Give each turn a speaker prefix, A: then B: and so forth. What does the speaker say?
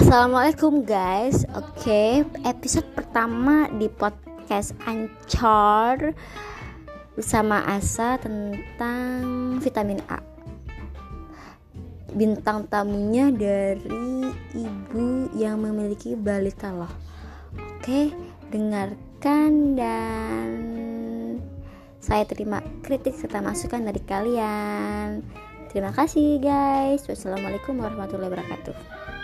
A: Assalamualaikum guys. Oke episode pertama di podcast Ancor Bersama Asa tentang vitamin A. Bintang tamunya dari ibu yang memiliki balita loh. Oke dengarkan dan saya terima kritik serta masukan dari kalian. Terima kasih guys. Wassalamualaikum warahmatullahi wabarakatuh.